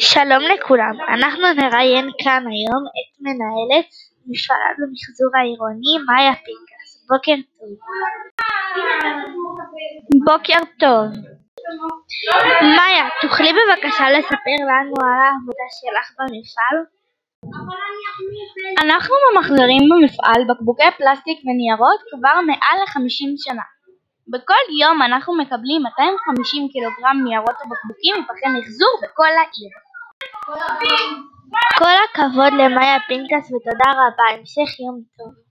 שלום לכולם, אנחנו נראיין כאן היום את מנהלת מפעל המחזור העירוני מאיה פנקס, בוקר טוב. בוקר טוב. מאיה, תוכלי בבקשה לספר לנו על העבודה שלך במפעל? אנחנו ממחזרים במפעל בקבוקי פלסטיק וניירות כבר מעל לחמישים שנה. בכל יום אנחנו מקבלים 250 קילוגרם ניירות ובקבוקים מפחי מחזור בכל העיר. כל הכבוד למאיה פנקס ותודה רבה, המשך יום טוב.